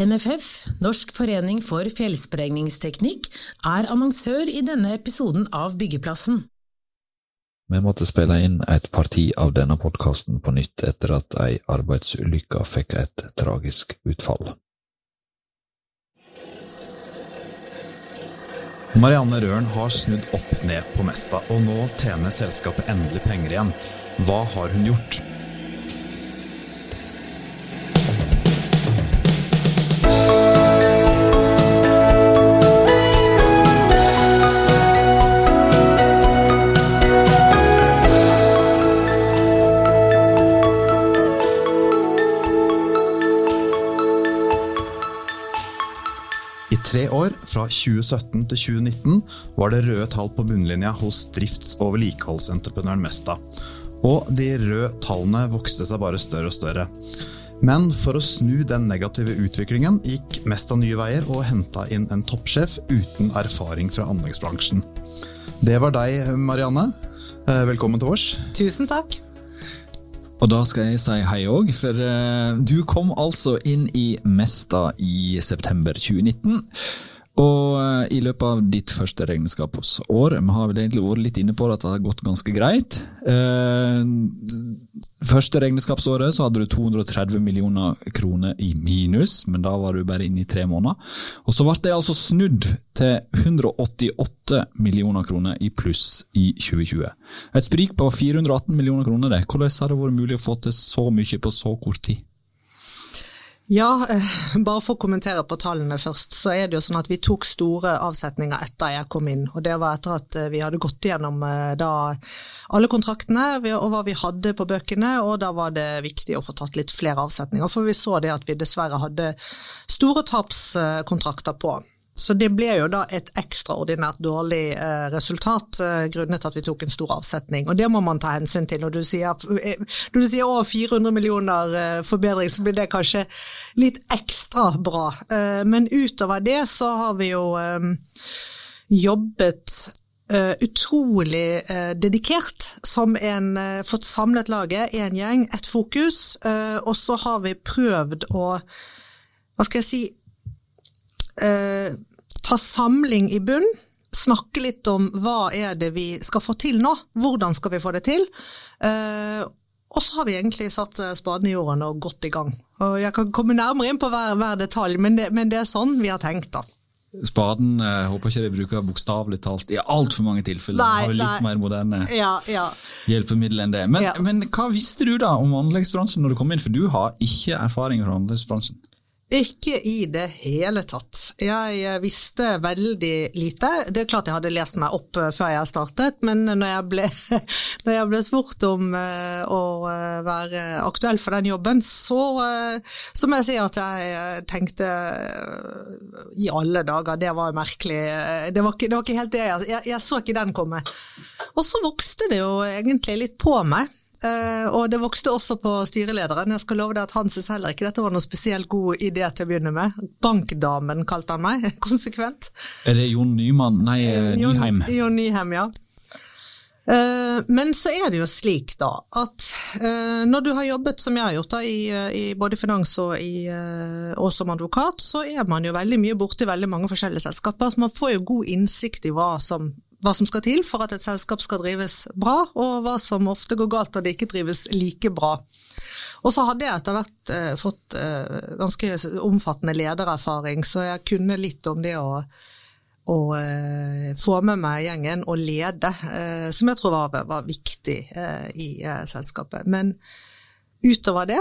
NFF, Norsk forening for fjellsprengningsteknikk, er annonsør i denne episoden av Byggeplassen. Vi måtte spille inn et parti av denne podkasten på nytt etter at ei arbeidsulykke fikk et tragisk utfall. Marianne Røren har snudd opp ned på Mesta, og nå tjener selskapet endelig penger igjen. Hva har hun gjort? År, fra 2017 til 2019, var det røde tall på bunnlinja hos drifts- og vedlikeholdsentreprenøren Mesta. Og de røde tallene vokste seg bare større og større. Men for å snu den negative utviklingen gikk Mesta Nye Veier og henta inn en toppsjef uten erfaring fra anleggsbransjen. Det var deg, Marianne. Eh, Velkommen til vårs. Tusen takk. Og da skal jeg si hei òg, for eh, du kom altså inn i Mesta i september 2019. Og eh, i løpet av ditt første regnskapsår, vi har vel egentlig vært litt inne på at det har gått ganske greit. Eh, første regnskapsåret så hadde du 230 millioner kroner i minus, men da var du bare inne i tre måneder. Og så ble det altså snudd til 188 millioner kroner i pluss i 2020. Et sprik på 418 millioner kroner, det. Hvordan har det vært mulig å få til så mye på så kort tid? Ja, eh, bare for å kommentere på tallene først, så er det jo sånn at vi tok store avsetninger etter jeg kom inn. Og det var etter at eh, vi hadde gått gjennom eh, alle kontraktene og hva vi hadde på bøkene, og da var det viktig å få tatt litt flere avsetninger. For vi så det at vi dessverre hadde store tapskontrakter på. Så det ble jo da et ekstraordinært dårlig eh, resultat eh, grunnet at vi tok en stor avsetning. Og det må man ta hensyn til. Når du sier, eh, når du sier over 400 millioner forbedring, så blir det kanskje litt ekstra bra. Men utover det så har vi jo jobbet utrolig dedikert som en fått samlet laget, én gjeng, ett fokus, og så har vi prøvd å hva skal jeg si eh, ta samling i bunn, snakke litt om hva er det vi skal få til nå, hvordan skal vi få det til. Eh, og så har vi egentlig satt spaden i jorden og gått i gang. Og jeg kan komme nærmere inn på hver, hver detalj, men det, men det, er sånn vi har tenkt, da. Spaden jeg håper ikke de bruker bokstavelig talt i altfor mange tilfeller. Nei, har litt nei. mer moderne Ja, ja. hjelpemiddel enn det. Men, Ja. men hva visste du da om anleggsbransjen når du kom inn, for du har ikke erfaring fra anleggsbransjen? Ikke i det hele tatt. Jeg eh, visste veldig lite. Det er klart jeg hadde lest meg opp eh, før jeg startet, men når jeg ble, når jeg ble spurt om eh, å være aktuell for den jobben, så, så må jeg si at jeg tenkte i alle dager, det var merkelig. Det var ikke, det var ikke helt det jeg, jeg Jeg så ikke den komme. Og så vokste det jo egentlig litt på meg. Eh, og det vokste også på styrelederen. Jeg skal love deg at han syntes heller ikke dette var noen spesielt god idé til å begynne med. Bankdamen kalte han meg, konsekvent. Er det Jon Nyman, nei, eh, Jon- Nyheim? Jon Nyheim, ja. Eh, Men så er det jo slik da, at når du har jobbet som jeg har gjort da, i, i både finans og, i, og som advokat, så er man jo veldig mye borti veldig mange forskjellige selskaper, så man får jo god innsikt i hva som, hva som skal til for at et selskap skal drives bra, og hva som ofte går galt når det ikke drives like bra. Og så hadde jeg etter hvert eh, fått eh, ganske omfattende ledererfaring, så jeg kunne litt om det å å eh, få med meg gjengen og lede, eh, som jeg tror var, var viktig eh, i eh, selskapet. Men utover det,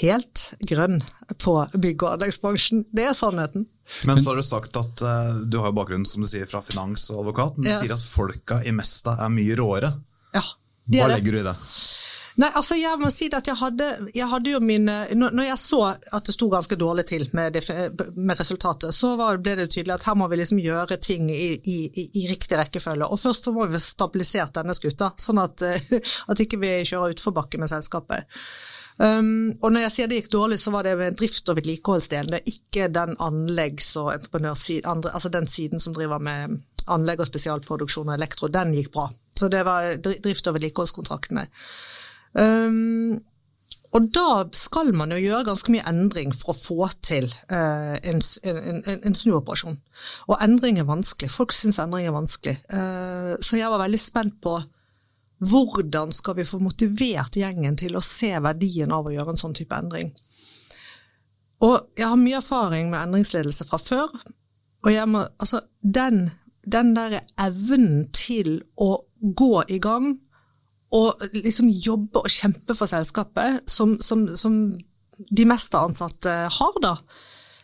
helt grønn på bygg- og anleggsbransjen. Det er sannheten. Men så har du sagt at eh, du har bakgrunn som du sier, fra finans og advokat, men du Ja. sier at folka i Mesta er mye råere. Ja, det Hva er det. legger du i det? Nei, altså jeg må si at jeg hadde, jeg hadde jo mine Når jeg så at det sto ganske dårlig til med, det, med resultatet, så var, ble det tydelig at her må vi liksom gjøre ting i, i, i, i riktig rekkefølge. Og først så må vi stabilisert denne skuta, sånn at, at ikke vi kjører utforbakke med selskapet. Um, og når jeg sier det gikk dårlig, så var det med drift- og vedlikeholdsdelen. Det er ikke den anleggs- og entreprenørsiden, altså den siden som driver med anlegg og spesialproduksjon og elektro, den gikk bra. Så det var drift- og vedlikeholdskontraktene. Um, Og da skal man jo gjøre ganske mye endring for å få til en, en, en, en, snuoperasjon. Og endring er vanskelig. Folk syns endring er vanskelig. Eh, så jeg var veldig spent på hvordan skal vi få motivert gjengen til å se verdien av å gjøre en sånn type endring. Og jeg har mye erfaring med endringsledelse fra før. Og må, altså, den, den der evnen til å gå i gang og liksom jobbe og kjempe for selskapet, som, som, som de mest ansatte har, da,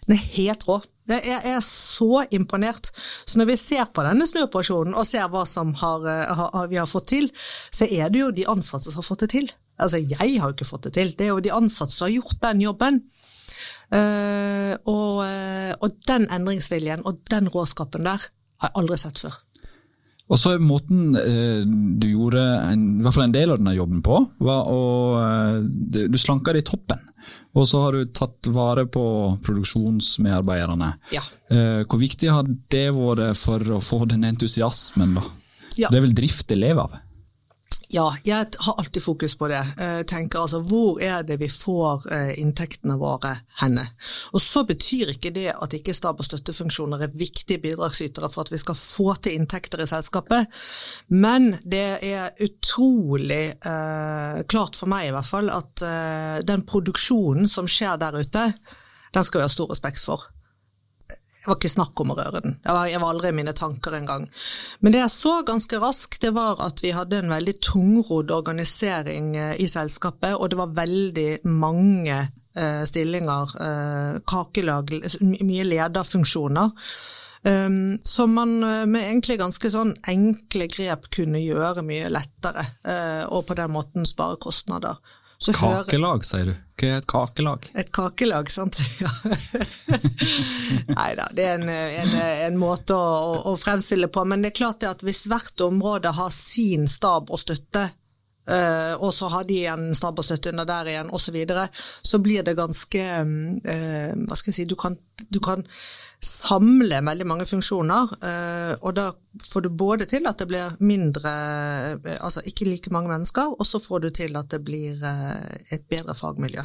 den er helt rå. Jeg er så imponert. Så når vi ser på denne snuoperasjonen og ser hva som har, har, vi har fått til, så er det jo de ansatte som har fått det til. Altså, jeg har jo ikke fått det til, det er jo de ansatte som har gjort den jobben. Uh, og, uh, og, den endringsviljen og den råskapen der har jeg aldri sett før. Og så måten uh, du gjorde en, i hvert fall en del av denne jobben på, var å Du slanka det i toppen. Og så har du tatt vare på produksjonsmedarbeiderne. Ja. Hvor viktig har det vært for å få den entusiasmen, da? Ja. Det er vel drift det lever av? Ja, jeg har alltid fokus på det. Jeg eh, tenker altså, Hvor er det vi får eh, inntektene våre henne? Og Så betyr ikke det at ikke stab- og støttefunksjoner er viktige bidragsytere for at vi skal få til inntekter i selskapet, men det er utrolig eh, klart for meg i hvert fall at eh, den produksjonen som skjer der ute, den skal vi ha stor respekt for. Det var ikke snakk om å røre den. Jeg var, jeg var aldri i mine tanker engang. Men det jeg så ganske raskt, det var at vi hadde en veldig tungrodd organisering eh, i selskapet, og det var veldig mange eh, stillinger, eh, kakelag, mye lederfunksjoner. Um, som man eh, med egentlig ganske sånn enkle grep kunne gjøre mye lettere, uh, og på den måten spare kostnader. Så kakelag, hører... sier du. Hva er et kakelag? Et kakelag, sant. Ja. Nei da, det er en, en, en måte å, å, fremstille på. Men det er klart at hvis hvert område har sin stab og støtte, Uh, og så har de en stab og støtte under der igjen, osv., så, videre, så blir det ganske uh, Hva skal jeg si Du kan, du kan samle veldig mange funksjoner, uh, og da får du både til at det blir mindre Altså ikke like mange mennesker, og så får du til at det blir et bedre fagmiljø.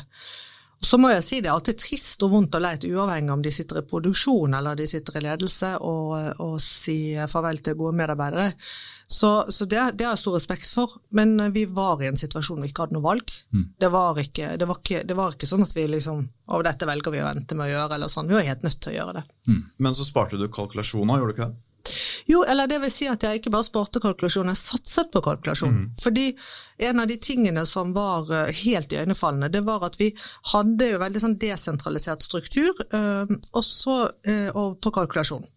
Så må jeg si det er alltid trist og vondt og leit, uavhengig om de sitter i produksjon eller de sitter i ledelse, og, og sier farvel til gode medarbeidere. Så, så det, det, har jeg stor respekt for, men vi var i en situasjon vi ikke hadde noe valg. Mm. Det, var ikke, det, var ikke, det, var ikke, sånn at vi liksom Å, dette velger vi å vente med å gjøre, eller sånn. Vi var helt nødt til å gjøre det. Mm. Men så sparte du kalkulasjoner, gjorde du ikke det? Jo, eller det vil si at jeg ikke bare sparte kalkulasjon, jeg satset på kalkulasjon. Mm. Fordi en av de tingene som var eh, helt iøynefallende, det var at vi hadde jo veldig sånn desentralisert struktur, øh, også øh, på kalkulasjon.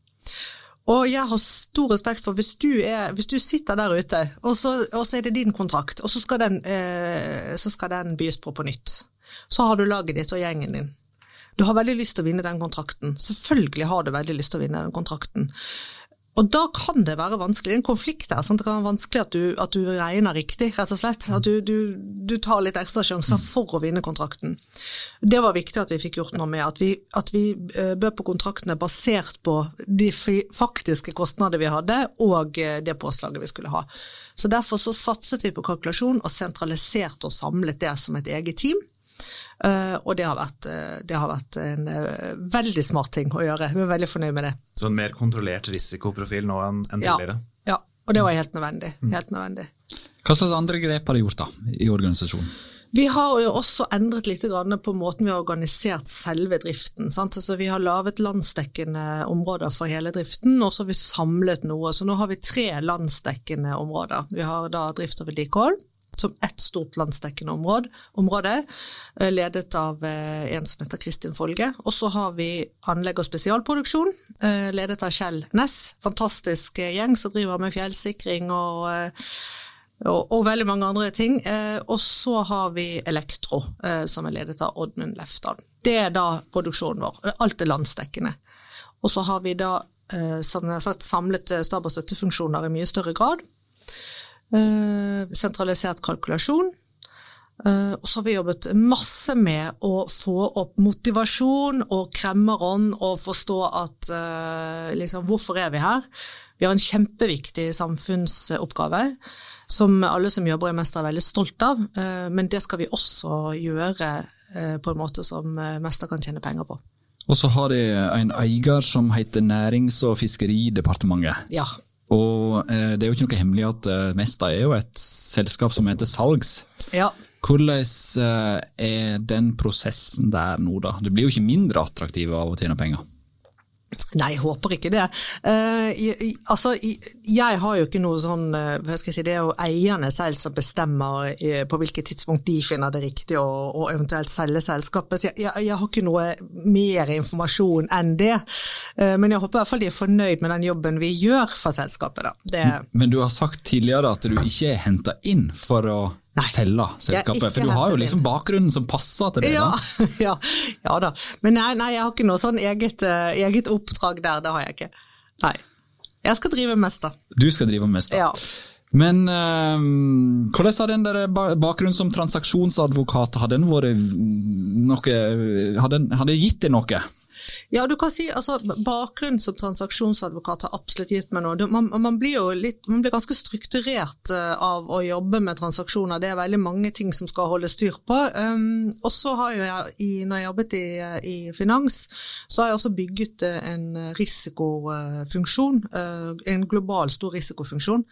Og jeg har stor respekt for hvis du, er, hvis du sitter der ute, og så, og så, er det din kontrakt, og så skal, den, øh, så skal den bys på på nytt. Så har du laget ditt og gjengen din. Du har veldig lyst til å vinne den kontrakten. Selvfølgelig har du veldig lyst til å vinne den kontrakten. Og da kan det være vanskelig. En konflikt der. Sant? Det kan være vanskelig at du, at du, regner riktig, rett og slett. At du, du, du tar litt ekstra sjanser for å vinne kontrakten. Det var viktig at vi fikk gjort noe med. At vi, at vi eh, bød på kontraktene basert på de faktiske kostnader vi hadde, og eh, det påslaget vi skulle ha. Så Derfor så satset vi på kalkulasjon og sentraliserte og samlet det som et eget team. Uh, og det har, vært, uh, det har vært, en uh, veldig smart ting å gjøre. Vi er veldig fornøyd med det. Så en mer kontrollert risikoprofil nå enn en tidligere? Ja, ja, og det var helt nødvendig. Mm. helt nødvendig. Hva slags andre grep har dere gjort da, i organisasjonen? Vi har jo også endret litt på måten vi har organisert selve driften. Altså, vi har laget landsdekkende områder for hele driften, og så har vi samlet noe. Så nå har vi tre landsdekkende områder. Vi har da drift og vedlikehold, som ett stort landsdekkende område, område, eh, ledet av eh, en som heter Kristin Folge. Og så har vi anlegg og spesialproduksjon, eh, ledet av Kjell Næss. Fantastisk gjeng som driver med fjellsikring og, og, og veldig mange andre ting. Og så har vi Elektro, som er ledet av Oddmund Lefdal. Det er da produksjonen vår. Alt er landsdekkende. Og så har vi da, som jeg har sagt, samlet stab- og støttefunksjoner i mye større grad. Eh, sentralisert kalkulasjon. Uh, og så har vi jobbet masse med å få opp motivasjon og kremmerånd og forstå at uh, liksom, hvorfor er vi her? Vi har en kjempeviktig samfunnsoppgave som alle som jobber i Mester er veldig stolt av, men det skal vi også gjøre på en måte som Mester kan tjene penger på. Og så har de en eier som heter Nærings- og fiskeridepartementet. Ja. Og eh, det er jo ikke noe hemmelig at eh, Mesta er jo et selskap som heter salgs. Ja. Hvordan eh, er den prosessen der nå, da? Det blir jo ikke mindre attraktivt av å tjene penger? Nei, jeg håper ikke det. Jeg, altså, jeg har jo ikke noe sånn uh, hva skal jeg si, Det er jo eierne selv som bestemmer uh, på hvilket tidspunkt de finner det riktig å, eventuelt selge selskapet. Så jeg, jeg, har ikke noe mer informasjon enn det. men jeg håper i hvert fall de er fornøyd med den jobben vi gjør for selskapet. Da. Det... Men du har sagt tidligere at du ikke er henta inn for å Selge selskapet? For du har jo liksom bakgrunnen som passer til det? Ja, ja, ja da. Men nei, nei, jeg har ikke noe sånn eget, uh, eget, oppdrag der. Det har jeg ikke. Nei. Jeg skal drive mest, da. Du skal drive mest, da. Ja. Men uh, hvordan har den der bakgrunnen som transaksjonsadvokat har den vært noe Har, den, har det gitt deg noe? Ja, du kan si altså, Bakgrunnen som transaksjonsadvokat har absolutt gitt meg noe. Man, man, blir jo litt, man blir ganske strukturert uh, av å jobbe med transaksjoner. Det er veldig mange ting som skal holde styr på. Um, og så har jo jeg, i, når jeg jobbet i, i, finans, så har jeg også bygget uh, en risikofunksjon. Uh, en global stor risikofunksjon.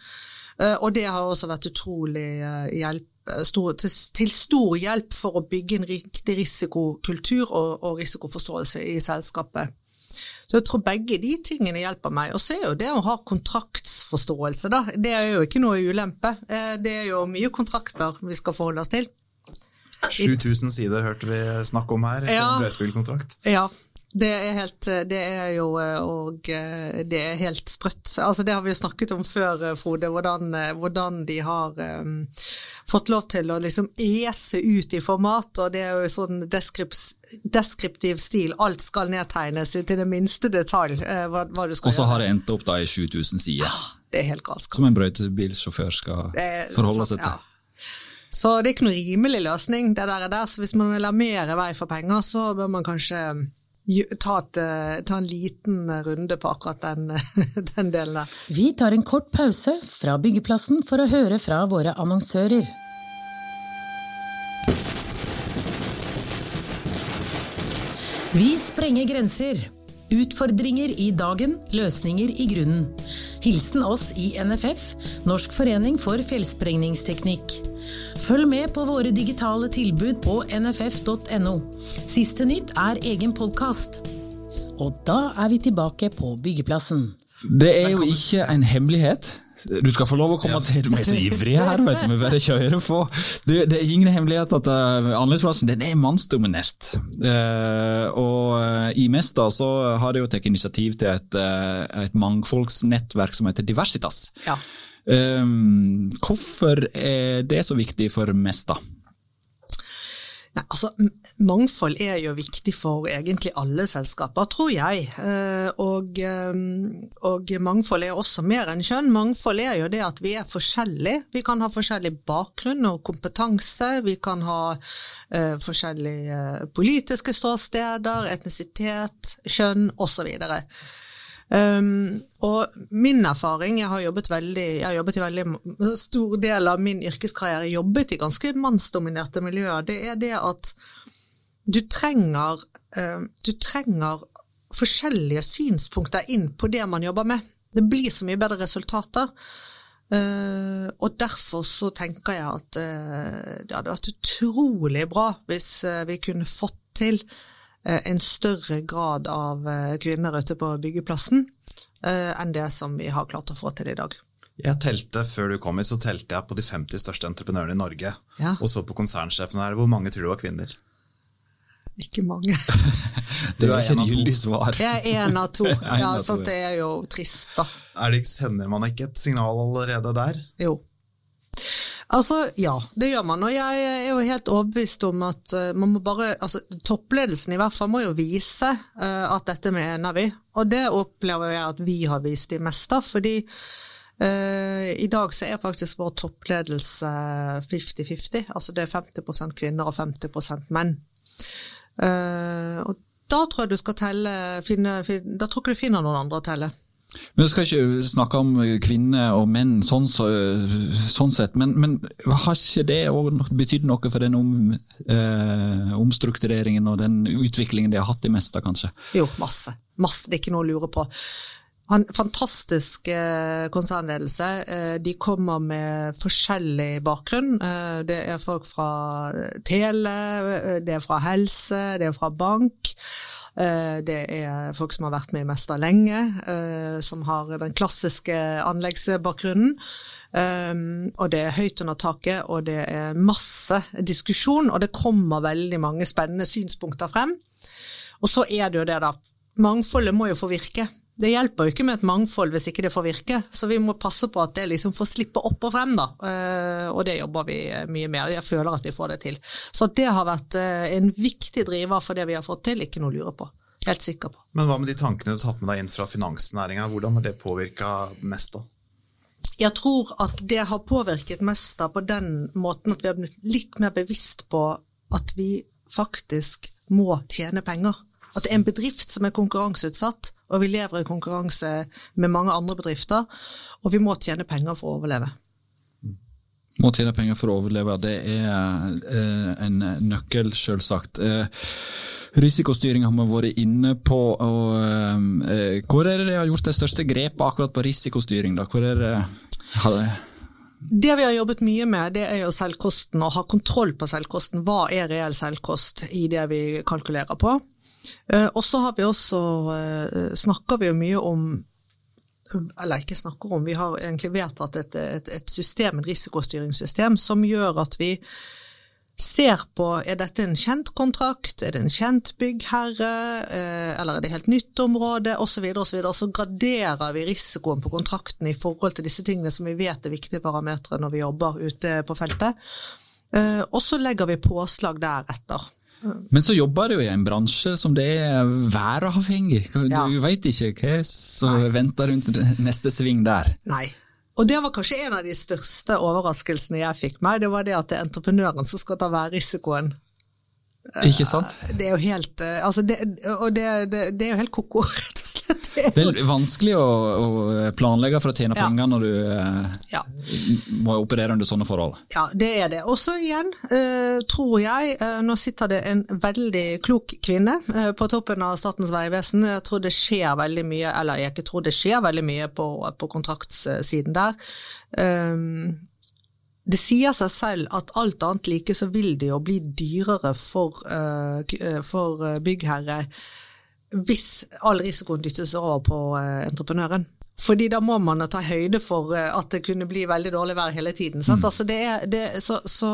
og det har også vært utrolig hjelp stor, til, til, stor hjelp for å bygge en riktig risikokultur og, og, risikoforståelse i selskapet. Så jeg tror begge de tingene hjelper meg. Og så er jo det å ha kontraktsforståelse, da. Det er jo ikke noe ulempe. Eh, det er jo mye kontrakter vi skal forholde oss til. 7000 sider hørte vi snakk om her. etter Ja, brøytebilkontrakt. Ja, det er, helt, det er jo og det er helt sprøtt. Altså, det har vi jo snakket om før, Frode, hvordan, hvordan de har um, fått lov til å liksom ese ut i format. og Det er jo sånn deskriptiv stil. Alt skal nedtegnes til det minste detalj. Hva, hva du skal og så har det endt opp da i 7000 sider. Ja, det er helt galskap. Som en brøytebilsjåfør skal forholde seg til. Ja. Så det er ikke noe rimelig løsning, det der. der. Så hvis man vil ha mer vei for penger, så bør man kanskje ta, et, eh, ta, en liten runde på akkurat den, den delen der. Vi tar en kort pause fra byggeplassen for å høre fra våre annonsører. Vi sprenger grenser. Utfordringer i dagen, løsninger i grunnen. Hilsen oss i NFF, Norsk forening for fjellsprengningsteknikk. Følg med på våre digitale tilbud på nff.no. Siste nytt er egen podkast. Og da er vi tilbake på byggeplassen. Det er jo ikke en hemmelighet du skal få lov å komme ja. til. Du er så ivrig her, vet du. Vi bare kjører på. Du, det er ingen hemmelighet at uh, anleggsplassen den er mannsdominert. Uh, og uh, i Mesta så har de jo tatt initiativ til et, uh, et mangfoldsnettverk som heter Diversitas. Ja. hvorfor er det så viktig for Mesta? Nei, altså, Mangfold er jo viktig for egentlig alle selskaper, tror jeg. Eh, og, eh, og, mangfold er også mer enn kjønn. Mangfold er jo det at vi er forskjellige. Vi kan ha forskjellig bakgrunn og kompetanse. Vi kan ha uh, forskjellige politiske ståsteder, etnisitet, kjønn osv. Um, og min erfaring, jeg har jobbet veldig, jeg har jobbet i veldig stor del av min yrkeskarriere jobbet i ganske mannsdominerte miljøer, det er det at du trenger, uh, du trenger forskjellige synspunkter inn på det man jobber med. Det blir så mye bedre resultater. Uh, og derfor så tenker jeg at uh, det hadde vært utrolig bra hvis uh, vi kunne fått til en større grad av eh, kvinner ute på byggeplassen eh, enn det som vi har klart å få til i dag. Jeg telte, Før du kom hit, så telte jeg på de 50 største entreprenørene i Norge. Ja. Og så på konsernsjefene her. Hvor mange tror du var kvinner? Ikke mange. det er ikke et gyldig svar. Jeg er én av to. Ja, sånt, det er jo trist, da. Er det, sender man ikke et signal allerede der? Jo. Altså, ja, det gjør man. Og jeg er jo helt overbevist om at uh, man må bare altså, Toppledelsen i hvert fall må jo vise uh, at dette mener vi. Og det opplever jeg at vi har vist de meste, Fordi uh, I dag så er faktisk vår toppledelse 50-50, altså det er 50% kvinner og 50 menn. Uh, og da tror jeg du skal telle finne, finne, Da tror jeg du finner noen andre å telle. Vi skal ikke snakke om kvinner og menn sånn, så, sånn sett, men, men, har ikke det betydd noe for den om, eh, omstruktureringen og den utviklingen de har hatt i Mesta, kanskje? Jo, masse. masse. Det er ikke noe å lure på. Han, fantastisk eh, konsernledelse. Eh, de kommer med forskjellig bakgrunn. Eh, det er folk fra tele, eh, det er fra helse, det er fra bank. Eh, det er folk som har vært med i Mesta lenge, eh, som har den klassiske anleggsbakgrunnen. Um, og det er høyt under taket, og det er masse diskusjon, og det kommer veldig mange spennende synspunkter frem. Og så er det jo det, da. Mangfoldet må jo få virke. Det hjelper jo ikke med et mangfold hvis ikke det får virke, så vi må passe på at det liksom får slippe opp og frem, da. Uh, og det jobber vi mye med, og jeg føler at vi får det til. Så det har vært uh, en viktig driver for det vi har fått til, ikke noe å lure på. Helt sikker på. Men hva med de tankene du har tatt med deg inn fra finansnæringa, hvordan har det påvirka da? Jeg tror at det har påvirket Mesta på den måten at vi har blitt litt mer bevisst på at vi faktisk må tjene penger. At en bedrift som er konkurranseutsatt, og vi lever i konkurranse med mange andre bedrifter, og vi må tjene penger for å overleve. Må tjene penger for å overleve, det er eh, en nøkkel, selvsagt. Eh, risikostyring har vi vært inne på. og eh, Hvor er det dere har gjort det største grepet akkurat på risikostyring? da? Hvor er det... Det vi har jobbet mye med, det er jo selvkosten, å ha kontroll på selvkosten. Hva er reell selvkost i det vi kalkulerer på? Eh, og så har vi også, eh, snakker vi jo mye om eller ikke snakker om, vi har egentlig vedtatt et, et, et system, et risikostyringssystem, som gjør at vi ser på er dette en kjent kontrakt, er det en kjent byggherre, eh, eller er det helt nytt område, osv. Og, så og så graderer vi risikoen på kontrakten i forhold til disse tingene som vi vet er viktige parametere når vi jobber ute på feltet. Og så legger vi påslag deretter. Men så jobber du i en bransje som det er væravhengig. Du ja. veit ikke hva som venter rundt neste sving der. Nei. Og det var kanskje en av de største overraskelsene jeg fikk meg. Det var det at det er entreprenøren som skal ta værrisikoen. Ikke sant? Eh, det er jo helt eh, altså det, det, det, er jo helt ko-ko, rett. Det er vanskelig å, å, planlegge for å tjene ja. penger når du eh, ja. må operere under sånne forhold. Ja, det er det. Og så igjen, eh, tror jeg, eh, nå sitter det en veldig klok kvinne uh, på toppen av Statens vegvesen. Jeg tror det skjer veldig mye, eller jeg ikke tror det skjer veldig mye på, på kontraktssiden der. Um, det sier seg selv at alt annet like så vil det jo bli dyrere for, uh, for byggherre hvis all risikoen dyttes over på uh, entreprenøren. Fordi da må man ta høyde for uh, at det kunne bli veldig dårlig vær hele tiden. Mm. Altså det er, det, så, så,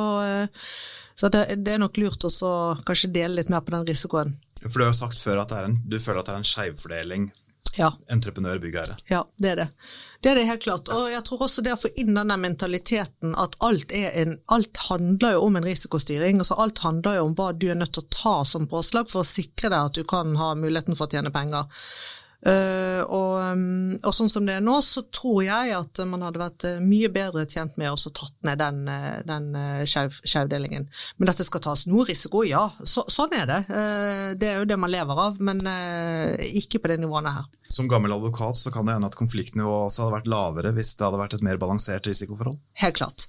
så det, det, er nok lurt å kanskje dele litt mer på den risikoen. For Du har jo sagt før at en, du føler at det er en skjevfordeling ja. entreprenør, byggherre. Ja, det er det. Det er det helt klart. Og jeg tror også det å få inn denne mentaliteten at alt, en, alt handler jo om en risikostyring. altså Alt handler jo om hva du er nødt til å ta som påslag for å sikre deg at du kan ha muligheten for å tjene penger. Uh, og, um, og, sånn som det er nå, så tror jeg at man hadde vært uh, mye bedre tjent med å tatt ned den, uh, den skjevdelingen. Men dette skal tas noe risiko, ja. Så, sånn er det. Det er jo det man lever av, men ikke på det nivået her. Som gammel advokat så kan det hende at konfliktnivået også hadde vært lavere hvis det hadde vært et mer balansert risikoforhold? Helt klart.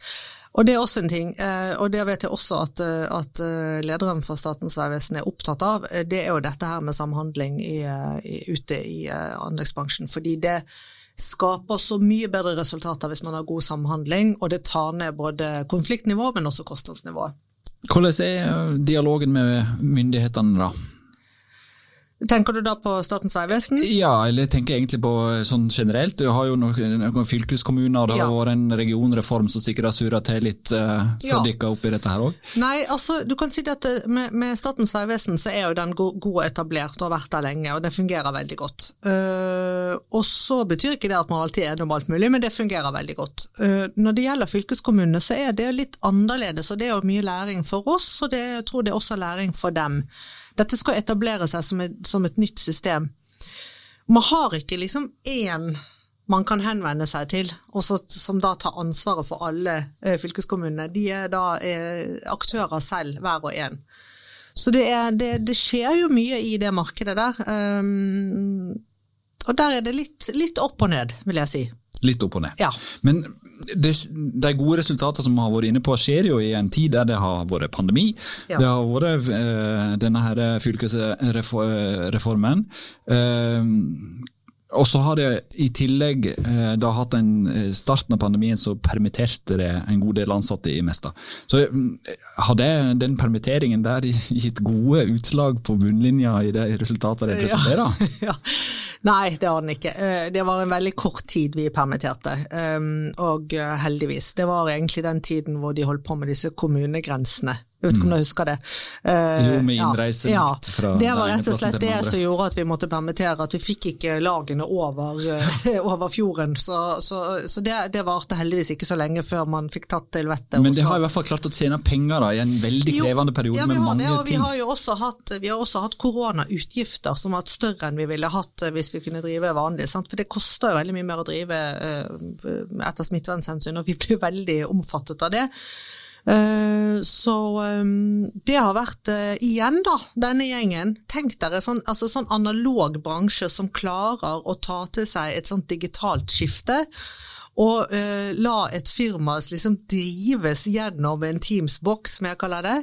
Og det er også en ting, eh, og det vet jeg også at, eh, at eh, lederen for Statens vegvesen er opptatt av, det er jo dette her med samhandling i, i, ute i anleggsbransjen. Fordi det skaper så mye bedre resultater hvis man har god samhandling, og det tar ned både konfliktnivå, men også kostnadsnivå. Hvordan er dialogen med myndighetene da? Tenker du da på Statens vegvesen? Ja, eller tenker jeg egentlig på sånn generelt. Du har jo noen, noen fylkeskommuner, det har vært en regionreform som sikkert har surra til litt uh, ja. dere oppi dette her òg? Nei, altså du kan si at med, med Statens vegvesen så er jo den god, god etablert og har vært der lenge, og det fungerer veldig godt. Uh, og så betyr ikke det at man alltid er enig om alt mulig, men det fungerer veldig godt. Uh, når det gjelder fylkeskommunene så er det litt annerledes, og det er jo mye læring for oss, og det, jeg tror det er også læring for dem. Dette skal etablere seg som et, som et nytt system. Man har ikke liksom én man kan henvende seg til, og som da tar ansvaret for alle eh, fylkeskommunene. De er da eh, aktører selv, hver og en. Så det, er, det, det, skjer jo mye i det markedet der. Um, og der er det litt, litt, opp og ned, vil jeg si. Litt opp og ned. Ja. Men det, de gode resultatene som vi har vært inne på, skjer jo i en tid der det har vært pandemi. Ja. Det har vært uh, denne her fylkesreformen. Uh, og så har det i tillegg eh, da hatt en eh, starten av pandemien så permitterte det en god del ansatte i Mesta. Så mm, har den permitteringen der gitt gode utslag på bunnlinja i det resultatet de presenterer? Ja. ja. Nei, det har den ikke. Eh, det var en veldig kort tid vi permitterte, og heldigvis. Det var egentlig den tiden hvor de holdt på med disse kommunegrensene jeg vet ikke om du husker det. Uh, jo, med innreisenekt ja, ja, fra Det var rett og slett det som gjorde at vi måtte permittere, at vi fikk ikke lagene over, uh, over fjorden. Så, så, så det, det, varte heldigvis ikke så lenge før man fikk tatt til vettet. Men det har i hvert fall klart å tjene penger da, i en veldig krevende periode ja, med mange det, og ting. Vi har jo også hatt, vi har også hatt koronautgifter som har vært større enn vi ville hatt eh, hvis vi kunne drive vanlig. Sant? For det koster jo veldig mye mer å drive uh, etter smittevernhensyn, og vi blir veldig omfattet av det. Eh, så ehm, det har vært uh, igjen, da, denne gjengen. Tenk dere sånn, altså sånn analog bransje som klarer å ta til seg et sånt digitalt skifte. Og uh, la et firma liksom drives gjennom en Teams-boks, som jeg kaller det.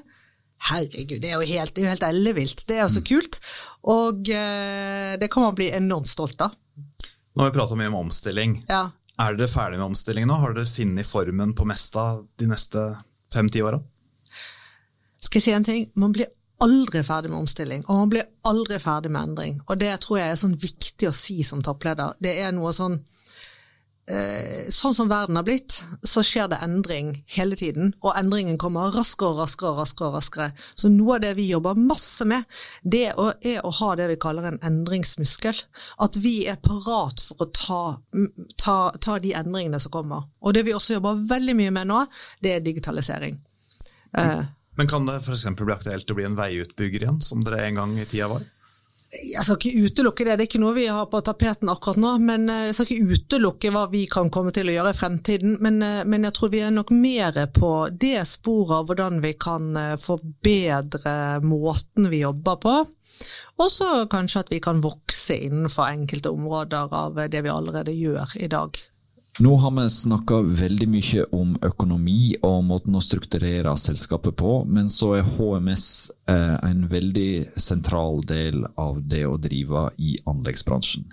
Herregud, det er jo helt, det er helt ellevilt. Det er jo så mm. kult. Og det kan man bli enormt stolt av. Nå har vi prata mye om omstilling. Ja. Er dere ferdig med omstilling nå? Har dere funnet formen på Mesta de neste fem-ti åra? Skal jeg si en ting? Man blir aldri ferdig med omstilling, og man blir aldri ferdig med endring. Og det tror jeg er sånn viktig å si som toppleder. Det er noe sånn sånn som verden har blitt, så skjer det endring hele tiden. Og endringen kommer raskere og raskere og raskere. raskere. Så noe av det vi jobber masse med, det er å ha det vi kaller en endringsmuskel. At vi er parat for å ta, ta, ta de endringene som kommer. Og det vi også jobber veldig mye med nå, det er digitalisering. Men kan det f.eks. bli aktuelt å bli en veiutbygger igjen, som dere en gang i tida var? Jeg skal ikke utelukke det, det er ikke noe vi har på tapeten akkurat nå. men eh, Jeg skal ikke utelukke hva vi kan komme til å gjøre i fremtiden. Men, eh, men jeg tror vi er nok mer på det sporet av hvordan vi kan eh, forbedre måten vi jobber på. Og så kanskje at vi kan vokse innenfor enkelte områder av det vi allerede gjør i dag. Nå har vi snakka veldig mye om økonomi og måten å strukturere selskapet på, men så er HMS eh, en veldig sentral del av det å drive i anleggsbransjen.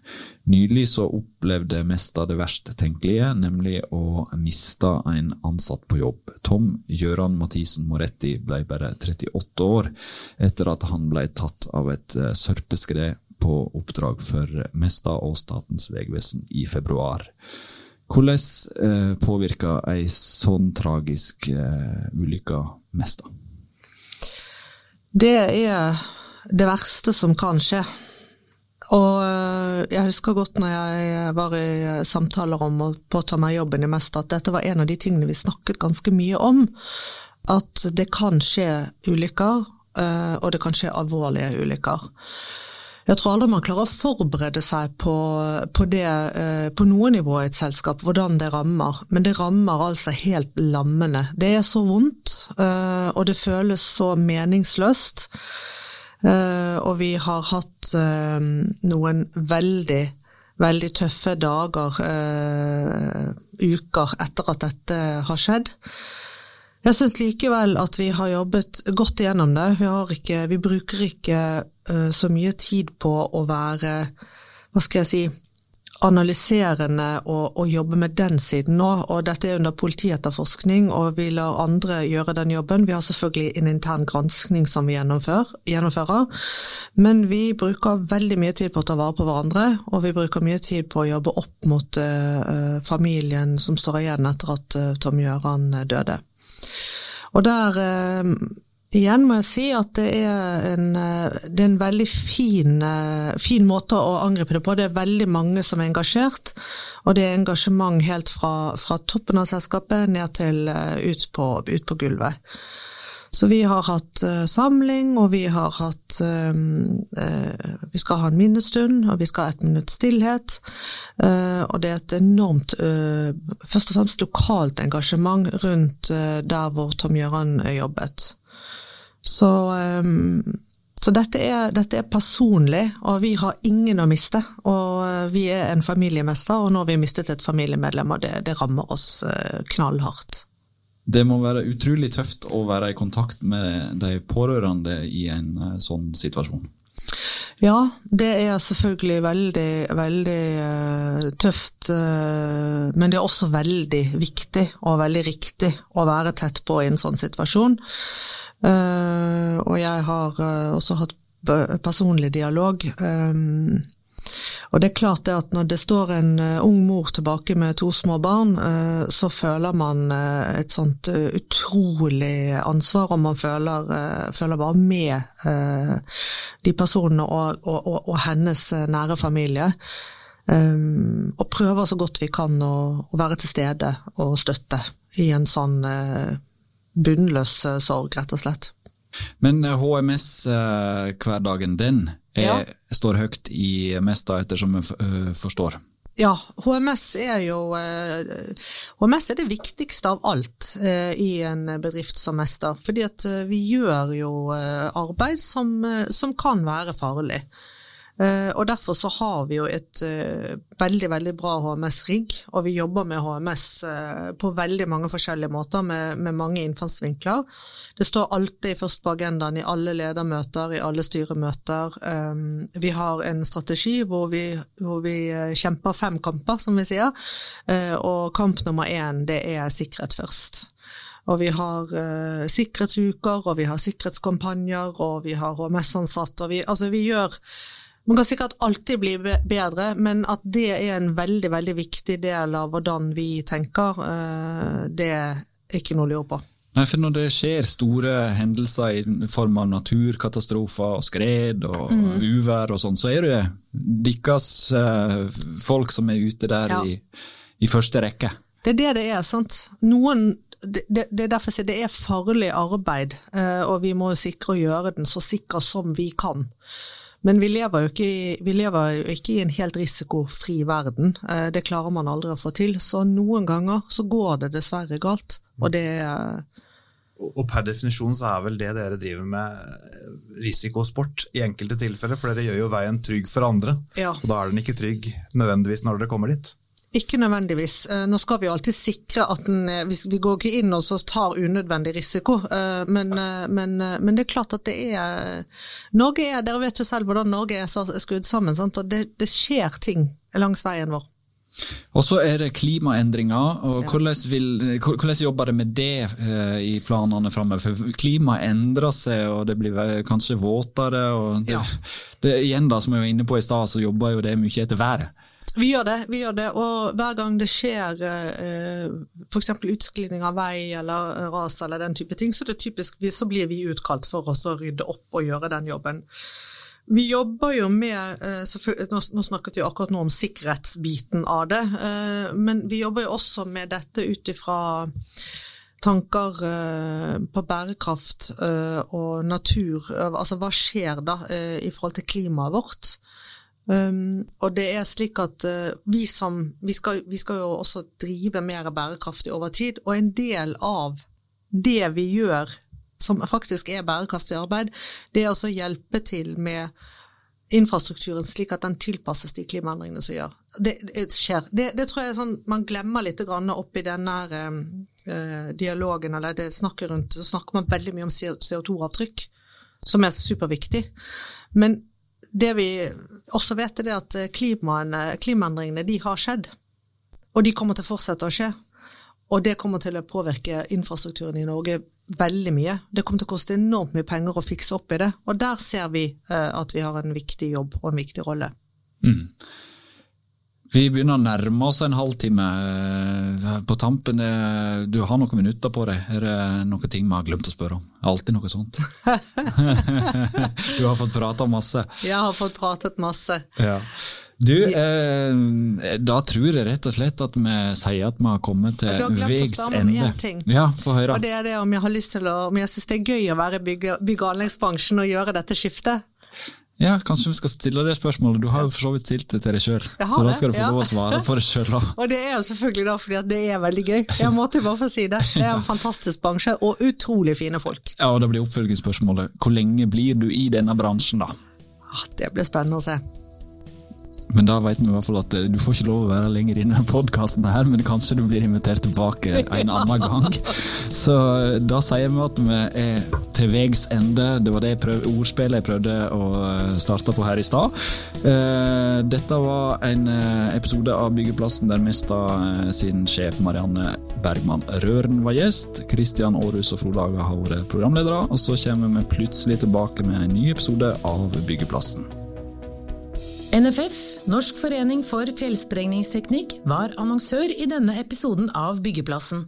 Nylig så opplevde Mesta det verst tenkelige, nemlig å miste en ansatt på jobb. Tom Gøran Mathisen Moretti ble bare 38 år etter at han ble tatt av et eh, sørpeskred på oppdrag for Mesta og Statens vegvesen i februar. Hvordan eh, påvirker ei sånn tragisk eh, ulykke mest, da? Det er det verste som kan skje. Og eh, jeg husker godt når jeg var i samtaler om å påta meg jobben i Mest, at dette var en av de tingene vi snakket ganske mye om. At det kan skje ulykker, og det kan skje alvorlige ulykker. Jeg tror aldri man klarer å forberede seg på, på det eh, på noe nivå i et selskap, hvordan det rammer. Men det rammer altså helt lammende. Det er så vondt, eh, og det føles så meningsløst. Eh, og vi har hatt noen veldig, veldig tøffe dager, uker, etter at dette har skjedd. Jeg syns likevel at vi har jobbet godt igjennom det. Vi, ikke, vi bruker ikke uh, så mye tid på å være, hva skal jeg si, analyserende og, og, jobbe med den siden nå. Og dette er under politietterforskning, og vi lar andre gjøre den jobben. Vi har selvfølgelig en intern granskning som vi gjennomfører, men vi bruker veldig mye tid på å ta vare på hverandre, og vi bruker mye tid på å jobbe opp mot uh, familien som står igjen etter at uh, Tom Gjøran døde. Og der eh, Igjen må jeg si at det er en, eh, det er en veldig fin, eh, fin, måte å angripe det på. Det er veldig mange som er engasjert, og det er engasjement helt fra, fra toppen av selskapet ned til ut på, ut på, gulvet. Så vi har hatt samling, og vi har hatt at uh, vi skal ha en minnestund, og vi skal ha et minutts stillhet. Uh, og det er et enormt, uh, først og fremst lokalt engasjement rundt der hvor Tom Gjøran jobbet. Så, så dette, er, dette, er, personlig, og vi har ingen å miste. Og vi er en familiemester, og nå har vi mistet et familiemedlem, og det, det rammer oss knallhardt. Det må være utrolig tøft å være i kontakt med de pårørende i en eh, sånn situasjon. Ja, det er selvfølgelig veldig, veldig uh, tøft. Uh, men det er også veldig viktig og veldig riktig å være tett på i en sånn situasjon. Og jeg har også hatt personlig dialog. Og det er klart det at når det står en uh, ung mor tilbake med to små barn, uh, så føler man uh, et sånt utrolig ansvar, og man føler, føler bare med de personene og, og, og, og, hennes nære familie. Og prøver så godt vi kan å, å, være til stede og støtte i en sånn bunnløs sorg, rett og slett. Men HMS-hverdagen din, ja. står høyt i Mesta, ettersom jeg uh, forstår. Ja, HMS er jo HMS er det viktigste av alt i en bedrift som Mesta. Fordi at vi gjør jo arbeid som, som kan være farlig. Eh, og Derfor så har vi jo et uh, veldig veldig bra HMS-rigg, og vi jobber med HMS eh, på veldig mange forskjellige måter, med, med, mange innfallsvinkler. Det står alltid først på agendaen i alle ledermøter, i alle styremøter. Vi har en strategi hvor vi, hvor vi kjemper fem kamper, som vi sier, og kamp nummer én det er sikkerhet først. Og vi har eh, sikkerhetsuker, og vi har sikkerhetskampanjer, og vi har HMS-ansatte. altså vi gjør man kan sikkert alltid bli bedre, men at det er en veldig veldig viktig del av hvordan vi tenker, eh, det er ikke noe å lure på. Nei, for Når det skjer store hendelser i form av naturkatastrofer og skred og mm. uvær og sånn, så er det deres eh, folk som er ute der ja. i, i, første rekke. Det er det det er. sant? Noen, det, det, det, er derfor det er farlig arbeid, eh, og vi må sikre å gjøre den så sikker som vi kan. Men vi lever, jo ikke, vi lever jo ikke i en helt risikofri verden. Eh, det klarer man aldri å få til. Så noen ganger så går det dessverre galt. Og det og per definisjon så er vel det dere driver med risikosport i enkelte tilfeller, for dere gjør jo veien trygg for andre. Ja. Og da er den ikke trygg nødvendigvis når dere kommer dit. Ikke nødvendigvis. Eh, nå skal vi alltid sikre at den, eh, vi går ikke inn og tar unødvendig risiko, eh, men, men, men, det er klart at det er Norge er, Dere vet jo selv hvordan Norge er skrudd sammen. Sant? og det, det, skjer ting langs veien vår. Og så er det klimaendringer. og Hvordan, vil, hvordan jobber det med det i planene framover? For klimaet endrer seg, og det blir kanskje våtere. og det, ja. det, igjen da, Som jeg var inne på i stad, så jobber jo det mye etter været. Vi gjør det, vi gjør det, og hver gang det skjer eh, f.eks. utsklidning av vei eller ras eller den type ting, så, typisk, så blir vi utkalt for oss å rydde opp og gjøre den jobben. Vi jobber jo med eh, Nå snakket vi akkurat nå om sikkerhetsbiten av det, eh, men vi jobber jo også med dette ut ifra tanker på bærekraft og natur. Altså hva skjer da i forhold til klimaet vårt? Um, og det er slik at uh, vi, som, vi, skal, vi, skal, jo også drive mer bærekraftig over tid, og en del av det vi gjør som faktisk er bærekraftig arbeid, det er å hjelpe til med infrastrukturen slik at den tilpasses de klimaendringene som gjør. Det, det skjer. Det, det, tror jeg sånn, man glemmer litt oppi denne uh, dialogen, eller det snakket rundt, så snakker man veldig mye om CO2-avtrykk, som er superviktig. Men det vi også vet, er at klimaendringene de har skjedd. Og de kommer til å fortsette å skje. Og det kommer til å påvirke infrastrukturen i Norge veldig mye. Det kommer til å koste enormt mye penger å fikse opp i det. Og der ser vi eh, at vi har en viktig jobb og en viktig rolle. Mm. Vi begynner å nærme oss en halvtime. Eh, på tampen, eh, du har noen minutter på deg. Er det noen ting vi har glemt å spørre om? Alltid noe sånt. du har fått prata masse. Jeg har fått pratet masse. Ja. Du, eh, da tror jeg rett og slett at vi sier at vi har kommet til veis ende. Ja, få høre. Og det er det om jeg har lyst til å Om jeg syns det er gøy å være i bygg- og anleggsbransjen og gjøre dette skiftet. Ja, Kanskje vi skal stille det spørsmålet. Du har jo for så vidt stilt det til deg sjøl, så da skal du få ja. lov å svare for deg sjøl. Og det er jo selvfølgelig da fordi det er veldig gøy. Jeg måtte bare få si det. Det er en fantastisk bransje, og utrolig fine folk. Ja, og da blir oppfølgingsspørsmålet hvor lenge blir du i denne bransjen, da? Ah, Det blir spennende å se. Men da vet vi i hvert fall at eh, du får ikke lov å være lenger i denne podkasten her, men kanskje du blir invitert tilbake en annen gang. Så eh, da sier vi at vi er til veis ende. Det var det jeg prøv, ordspillet jeg prøvde å eh, starte på her i stad. Dette var en episode av Byggeplassen der Mesta sin sjef Marianne Bergman Røren var gjest. Kristian Aarhus og Frode Haga har vært programledere, og så kommer vi plutselig tilbake med en ny episode av Byggeplassen. NFF, Norsk forening for fjellsprengningsteknikk, var annonsør i denne episoden av Byggeplassen.